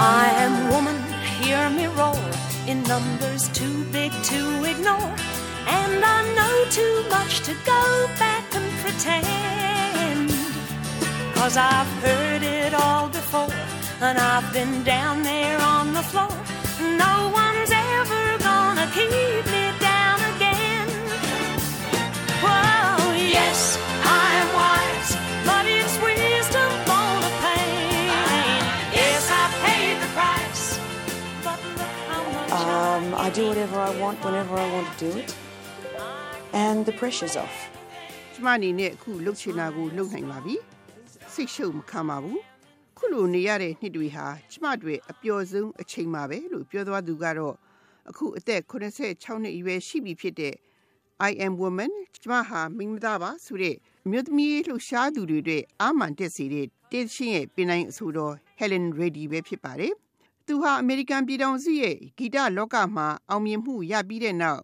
I am woman, hear me roar in numbers too big to ignore. And I know too much to go back and pretend. Cause I've heard it all before, and I've been down there on the floor. No one's ever gonna keep me down again. Well, yes, Um, I do whatever I want whenever I want to do it. And the pressure's off. ကျမအနေနဲ့အခုလှုပ်ချင်တာကိုလှုပ်နိုင်ပါပြီစိတ်ရှုပ်မခံပါဘူးခုလိုနေရတဲ့နှစ်တွေဟာကျမတို့အပျော်ဆုံးအချိန်ပါပဲလို့ပြောသွားသူကတော့အခုအသက်86နှစ်အရွယ်ရှိပြီဖြစ်တဲ့ I am woman ကျမဟာမိန်းမသားပါဆိုတဲ့အမျိုးသမီးလှူရှားသူတွေအတွက်အာမန်တက်စေတဲ့တေးချင်းရဲ့ပြင်နိုင်အဆိုတော် Helen Reddy ပဲဖြစ်ပါတယ် သူဟာ အမေရိကန်ပြည်ထောင်စုရဲ့ ဂီတလောကမှာ အောင်မြင်မှုရပြီးတဲ့နောက်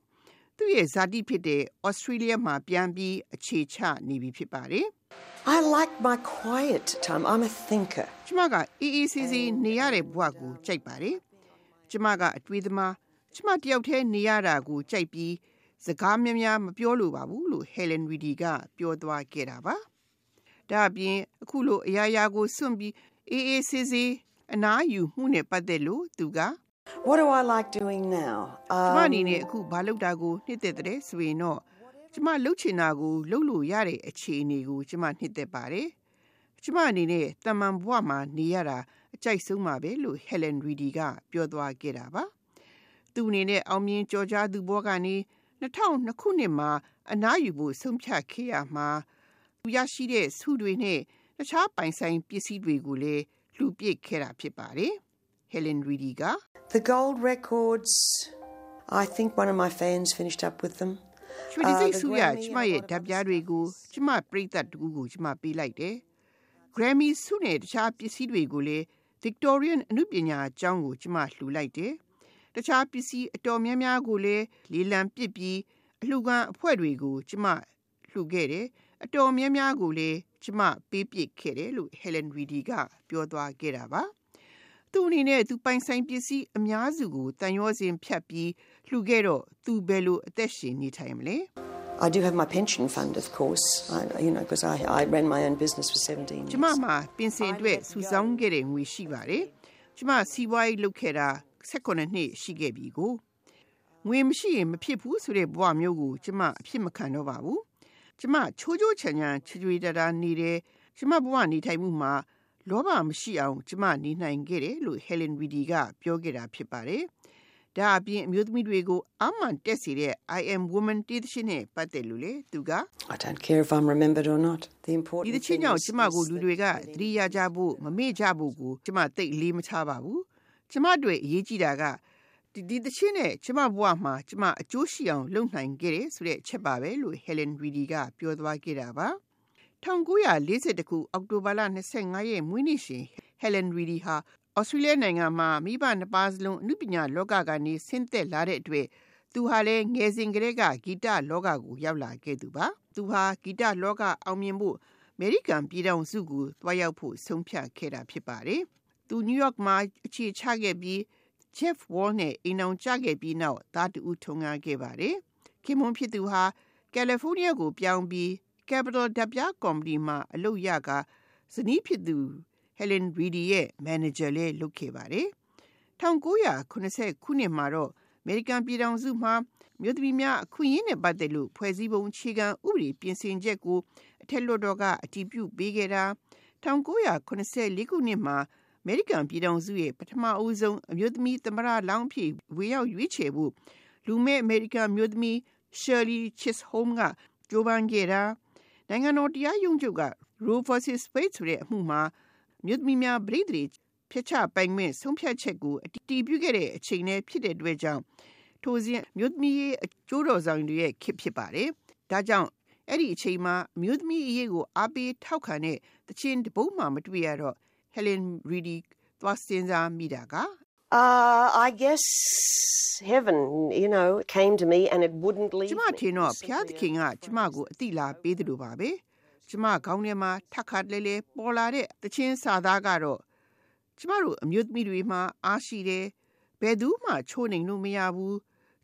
သူ့ရဲ့ဇာတိဖြစ်တဲ့ Australia မှာပြန်ပြီးအခြေချနေပြီဖြစ်ပါတယ်။ I like my quiet time. I'm a thinker. ကျမကအေးအေးဆေးဆေးနေရတဲ့ဘဝကိုကြိုက်ပါတယ်။ကျမကအတွေးသမားကျမတယောက်တည်းနေရတာကိုကြိုက်ပြီးစကားများများမပြောလိုပါဘူးလို့ Helen Reedy ကပြောသွားခဲ့တာပါ။ဒါအပြင်အခုလိုအရာရာကိုစွန့်ပြီးအေးအေးဆေးဆေး အနားယူမှုနဲ့ပတ်သက်လို့သူက What do I like doing now? ကျမ Um, အနေနဲ့အခုဘာလုပ်တာကိုနှစ်သက်တဲ့ဆိုရင်တော့ကျမလှုပ်ချင်တာကိုလှုပ်လို့ရတဲ့အခြေအနေကိုကျမနှစ်သက်ပါတယ်။ကျမအနေနဲ့တမန်ဘဝမှာနေရတာအကြိုက်ဆုံးပါပဲလို့ Helen Reedy ကပြောသွားခဲ့တာပါ။သူအနေနဲ့အောင်မြင်ကြော်ကြားသူဘဝကနေ2002ခုနှစ်မှာအနားယူဖို့ဆုံးဖြတ်ခဲ့ရမှာသူရရှိတဲ့ဆုတွေနဲ့တခြားပိုင်ဆိုင်ပစ္စည်းတွေကိုလည်း လူပစ်ခဲ့တာဖြစ်ပါတယ်။ Helen Reedy က the gold records. I think one of my fans finished up with them. ရွှေဒီစိတ် Uh, the ဆူရ Grammy ကျမရဲ့ဓာတ်ပြားတွေကိုကျမပြိသက်တူကိုကျမပေးလိုက်တယ်။ Grammy ဆုနဲ့တခြားပစ္စည်းတွေကိုလည်း Victorian အမှုပညာအကြောင်းကိုကျမလှူလိုက်တယ်။တခြားပစ္စည်းအတော်များများကိုလည်းလေလံပစ်ပြီးအလှူခံအဖွဲ့တွေကိုကျမလှူခဲ့တယ်။အတော်များများကိုလည်း ကျမပေးပစ်ခဲ့တယ်လို့ Helen Reedy ကပြောသွားခဲ့တာပါ။သူအနေနဲ့သူပိုင်ဆိုင်ပစ္စည်းအများစုကိုတန်ရောစဉ်ဖြတ်ပြီးလှူခဲ့တော့သူဘယ်လိုအသက်ရှင်နေထိုင်မလဲ I do have my pension fund, of course, I, you know, because I, I ran my own business for 17 years. ကျမမှာပင်စင်အတွက်စုဆောင်းခဲ့တဲ့ငွေရှိပါတယ်ကျမစီးပွားရေးလုပ်ခဲ့တာ16နှစ်ရှိခဲ့ပြီကိုငွေမရှိရင်မဖြစ်ဘူးဆိုတဲ့ဘဝမျိုးကိုကျမအဖြစ်မခံတော့ပါဘူး ကျမချိုးချိုးချမ်းချမ်းချွေချွေတတာနေတယ်ကျမဘဝနေထိုင်မှုမှာလောဘမရှိအောင်ကျမနေနိုင်ခဲ့တယ်လို့ Helen Reedy ကပြောခဲ့တာဖြစ်ပါတယ်ဒါအပြင်အမျိုးသမီးတွေကိုအမှန်တက်စေတဲ့ I am woman တည်သရှင်နဲ့ပတ်သက်လို့လေသူက I don't care if I'm remembered or not. The ဒီ important တစ်ချင်း thing ကြောင့် is, ကျမကို is လူ that တွေကသတိရကြဖို့မမေ့ကြဖို့ကိုကျမသိအလေးမထားပါဘူးကျမတို့အရေးကြီးတာက ဒီဒီတစ်ချင်းနဲ့ကျမဘဝမှာကျမအကျိုးရှိအောင်လုပ်နိုင်ခဲ့တယ်ဆိုတဲ့အချက်ပါပဲလို့ Helen Reedy ကပြောသွားခဲ့တာပါ1940ခုအောက်တိုဘာလ25ရက်မွေးနေ့ရှင် Helen Reedy ဟာဩစတြေးလျနိုင်ငံမှာမိဘနှစ်ပါးစလုံးအမှုပညာလောကကနေဆင်းသက်လာတဲ့အတွက်သူဟာလည်းငယ်စဉ်ကတည်းကဂီတလောကကိုရောက်လာခဲ့သူပါသူဟာဂီတလောကအောင်မြင်ဖို့အမေရိကန်ပြည်ထောင်စုကိုတွားရောက်ဖို့ဆုံးဖြတ်ခဲ့တာဖြစ်ပါတယ်သူနယူးယောက်မှာအခြေချခဲ့ပြီး Jeff Wall နဲ့အိမ်အောင်ကြခဲ့ပြီးနောက်သားတူထုံငါခဲ့ပါတယ်ခင်မွန်ဖြစ်သူဟာကယ်လီဖိုးနီးယားကိုပြောင်းပြီး Capital ဓာတ်ပြားကော်မတီမှာအလုပ်ရကဇနီးဖြစ်သူ Helen Reedy ရဲ့မန်နေဂျာလည်းလုပ်ခဲ့ပါတယ်1980ခုနှစ်မှာတော့အမေရိကန်ပြည်ထောင်စုမှာမြို့သမီးများအခွင့်အရေးနဲ့ပတ်သက်လို့ဖွဲ့စည်းပုံအခြေခံဥပဒေပြင်ဆင်ချက်ကိုအထက်လွှတ်တော်ကအတည်ပြုပေးခဲ့တာ1984ခုနှစ်မှာအ မေရိကန်ပြည်ထောင်စုရဲ့ပထမအဦးဆုံးအမျိုးသမီးသမ္မတလောင်းဖြစ်ဝင်ရောက်ရွေးချယ်ဖို့လူမဲ့အမေရိကန်အမျိုးသမီး Shirley Chisholm ကကြိုးပမ်းခဲ့တာနိုင်ငံတော်တရားရုံးချုပ်က Roe vs. Wade ဆိုတဲ့အမှုမှာမြို့သမီးများဗြိတိတွေဖျက်ချပိုင်ခွင့်ဆုံးဖြတ်ချက်ကိုအတည်ပြုခဲ့တဲ့အချိန်နဲ့ဖြစ်တဲ့အတွက်ကြောင့်ထိုစဉ်မြို့သမီးရဲ့အကျိုးတော်ဆောင်တွေရဲ့ခစ်ဖြစ်ပါတယ်။ဒါကြောင့်အဲ့ဒီအချိန်မှာမြို့သမီးအရေးကိုအားပေးထောက်ခံတဲ့တခြင်းတပုတ်မှမတွေ့ရတော့ Helen Reedy သွားစဉ်းစားမိတာက Uh, I guess heaven, you know, came to me and it wouldn't leave ကျမ me. ထင်တော့ဖျားသခင်ကကျမကိုအတိလာပေးတယ်လို့ပါပဲကျမခေါင်းထဲမှာထက်ခါတလဲလဲပေါ်လာတဲ့တခြင်းစာသားကတော့ကျမတို့အမျိုးသမီးတွေမှာအားရှိတယ်ဘယ်သူမှချိုးနှိမ်လို့မရဘူး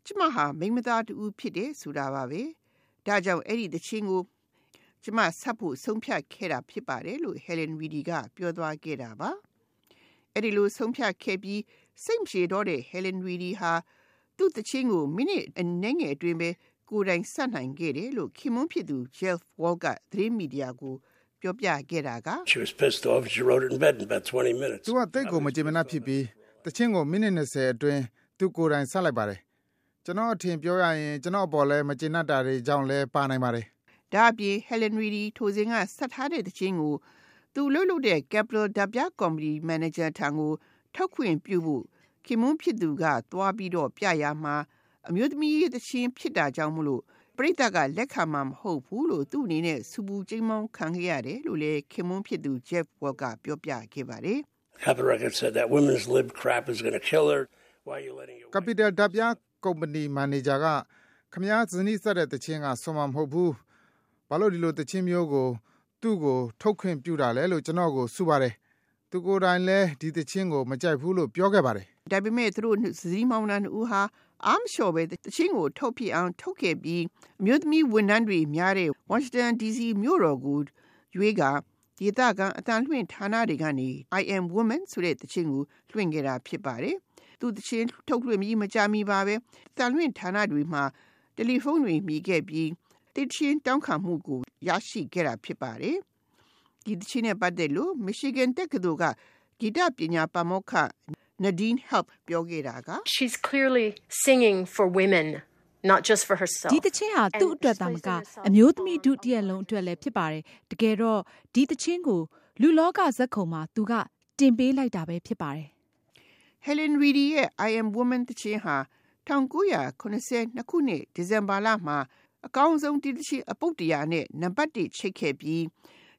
ကျမဟာမိန်းမသားတူဖြစ်တယ်ဆိုတာပါပဲဒါကြောင့်အဲ့ဒီတချင်းကို ကျမဆက်ဖို့ဆုံးဖြတ်ခဲ့တာဖြစ်ပါတယ်လို့ Helen Reedy ကပြောသွားခဲ့တာပါအဲ့ဒီလိုဆုံးဖြတ်ခဲ့ပြီးစိတ်ပြေတော့တဲ့ Helen Reedy ဟာသူ့တချင်းကိုမိနစ်အနည်းငယ်အတွင်းပဲကိုယ်တိုင်ဆက်နိုင်ခဲ့တယ်လို့ခင်မွန်းဖြစ်သူ Jeff Wall ကသတင်းမီဒီယာကိုပြောပြခဲ့တာက She was pissed off. She wrote it in bed in about 20 minutes. သူကတိတ်ကိုမကြင်မနှက်ဖြစ်ပြီးတချင်းကိုမိနစ်20အတွင်းသူကိုယ်တိုင်ဆက်လိုက်ပါတယ်ကျွန်တော်အထင်ပြောရရင်ကျွန်တော်အပေါ်လဲမကျင်တတ်တာတွေကြောင့်လဲပါနိုင်ပါတယ် ဒါအပြင် Helen Reedy ထိုစဉ်ကဆက်ထားတဲ့တခြင်းကို သူလှုပ်လှုပ်တဲ့ Capital ဓာပြကော်မတီမန်နေဂျာထံကိုထုတ်ခွင့်ပြုဖို့ခင်မွန်းဖြစ်သူကသွားပြီးတော့ပြရမှာအမျိုးသမီးရဲ့တခြင်းဖြစ်တာကြောင့်မလို့ပရိသတ်ကလက်ခံမှာမဟုတ်ဘူးလို့သူ့အနေနဲ့စူပူကျိမ်းမောင်းခံခဲ့ရတယ်လို့လည်းခင်မွန်းဖြစ်သူ Jeff Wall ကပြောပြခဲ့ပါတယ် Capital Records said that women's lib crap is going to kill her. Why are you letting your Capital ဓာပြကုမ္ပဏီမန်နေဂျာကခမည်းဇနီးဆက်တဲ့တချင်းကဆွန်မမဟုတ်ဘူး ဘာလို့ဒီလိုတချင်းမျိုးကို သူ့ကို ထုတ်ခွင့်ပြုတာလဲလို့ကျွန်တော်ကိုစုပါတယ် သူကိုယ်တိုင်လဲဒီတချင်းကို မကြိုက်ဘူးလို့ ပြောခဲ့ပါတယ် ဒါပေမဲ့ သူတို့စည်းမောင်းနှံဦးဟာ အာမလျှော်ပဲတချင်းကို ထုတ်ပြအောင် ထုတ်ခဲ့ပြီး အမျိုးသမီးဝန်ထမ်းတွေများတဲ့ Washington DC မြို့တော်ကိုရွေးကဒေသခံအတန်လွှင့်ဌာနတွေကနေ I am woman ဆိုတဲ့တချင်းကို လွှင့်ခဲ့တာဖြစ်ပါတယ်။သူတချင်းထုတ်လွှင့်ပြီး မကြမီပါပဲအတန်လွှင့်ဌာနတွေမှာ တယ်လီဖုန်းတွေမိခဲ့ပြီး တချင်းတောင်းခံမှုကိုရရှိခဲ့တာဖြစ်ပါတယ်။ဒီတချင်းနဲ့ပတ်သက်လို့ Michigan တက္ကသိုလ်ကဂီတပညာပါမောက္ခ Nadine Help ပြောခဲ့တာက She's clearly singing for women, not just for herself. ဒီတချင်းဟာသူ့အတွက်သာမကအမျိုးသမီးဒုတိယလုံးအတွက်လည်းဖြစ်ပါတယ်တကယ်တော့ဒီတချင်းကိုလူလောကဇက်ခုံမှာသူကတင်ပေးလိုက်တာပဲဖြစ်ပါတယ် Helen Reedy ရဲ့ I am woman တချင်းဟာ1982ခုနှစ်ဒီဇင်ဘာလမှာ အကောင်းဆုံးဒီတချင်းအပုတ်တရာနဲ့နံပါတ်1ချိတ်ခဲ့ပြီး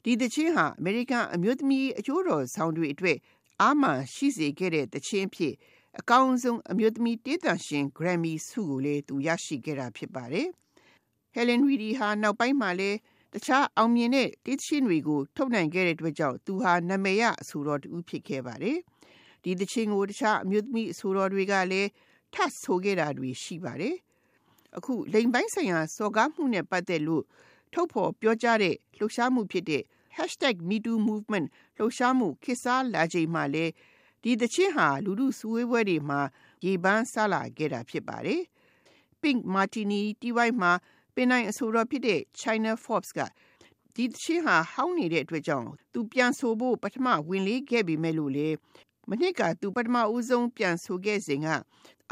ဒီတချင်းဟာအမေရိကန်အမျိုးသမီးအကျိုးတော်ဆောင်တွေအတွက်အာမန်ရှိစေခဲ့တဲ့တချင်းဖြစ်အကောင်းဆုံးအမျိုးသမီးတေးသံရှင် Grammy ဆုကိုလည်းသူရရှိခဲ့တာဖြစ်ပါတယ်။ Helen Reedy ဟာနောက်ပိုင်းမှာလည်းတခြားအောင်မြင်တဲ့တေးသချင်းတွေကိုထုတ်နိုင်ခဲ့တဲ့အတွက်ကြောင့်သူဟာနာမည်ရအဆိုတော်တူဖြစ်ခဲ့ပါတယ်။ဒီသချင်းကိုတခြားအမျိုးသမီးအဆိုတော်တွေကလည်းထပ်ဆိုခဲ့တာတွေရှိပါတယ်။ အခုလိန်ပိုင်းဆိုင်ရာစော်ကားမှုနဲ့ပတ်သက်လို့ထုတ်ဖော်ပြောကြားတဲ့လှုပ်ရှားမှုဖြစ်တဲ့ #MeTooMovement လှုပ်ရှားမှုခေတ်စားလာချိန်မှာလဲဒီသချင်းဟာလူလူစုဝေးပွဲတွေမှာရေပန်းစားလာခဲ့တာဖြစ်ပါတယ်။ Pink Martini တီးဝိုင်းမှာပင်နိုင်အဆိုတော်ဖြစ်တဲ့ China Forbes ကဒီသချင်းဟာဟောင်းနေတဲ့အတွက်ကြောင့်သူပြန်ဆိုဖို့ပထမဝင်လေးခဲ့ပေမဲ့လို့လေမနှစ်ကသူပထမဦးဆုံးပြန်ဆိုခဲ့စဉ်က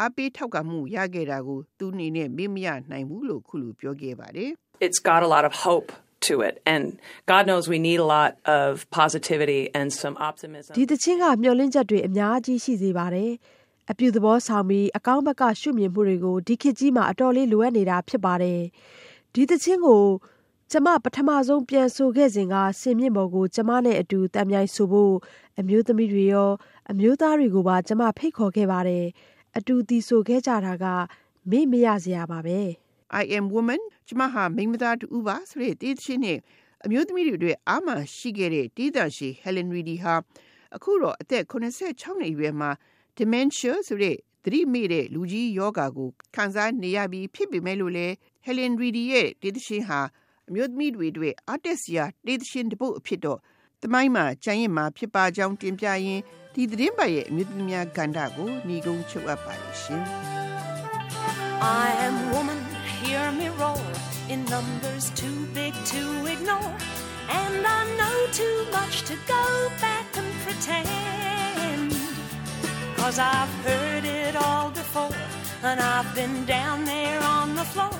အပေးထောက်ကမှုရခဲ့တာကိုသူအနေနဲ့မေ့မရနိုင်ဘူးလို့ခုလိုပြောခဲ့ပါတယ်။ it's got a lot of hope to it. And God knows we need a lot of positivity and some optimism. ဒီတချင်းကမျှော်လင့်ချက်တွေအများကြီးရှိစေပါတယ်။အပြုသဘောဆောင်ပြီးအကောင်းဘက်ကရှုမြင်မှုတွေကိုဒီခေတ်ကြီးမှာအတော်လေးလိုအပ်နေတာဖြစ်ပါတယ်။ဒီတချင်းကိုကျမပထမဆုံးပြန်ဆိုခဲ့စဉ်ကစင်မြင့်ပေါ်ကိုကျမနဲ့အတူတံမြိုင်ဆိုဖို့အမျိုးသမီးတွေရောအမျိုးသားတွေကိုပါကျမဖိတ်ခေါ်ခဲ့ပါတယ်။ အတူတီဆိုခဲ့ကြတာက မေ့မရစရာပါပဲ။ I am woman ကျမဟာမိန်းမသားတူပါဆိုတဲ့တေးသချင်းနဲ့အမျိုးသမီးတွေအတွက်အာမန်ရှိခဲ့တဲ့တေးသံရှင် Helen Reedy ဟာအခုတော့အသက်86နှစ်အရွယ်မှာ dementia ဆိုတဲ့သတိမေ့တဲ့လူကြီးယောဂါကိုခံစားနေရပြီးဖြစ်ပေမဲ့လို့လေ Helen Reedy ရဲ့တေးသချင်းဟာအမျိုးသမီးတွေအတွက်အားတက်စရာတေးသချင်းတစ်ပုဒ်အဖြစ်တော့ တမိုင်းမှာကြံရင်မှာဖြစ်ပါကြောင်းတင်ပြရင်းဒီသတင်းပတ်ရဲ့အမျိုးသမီးများကဏ္ဍကိုညီကုန်းချုပ်အပ်ပါရှင် I am woman, hear me roar in numbers too big to ignore. And I know too much to go back and pretend. Cause I've heard it all before, and I've been down there on the floor.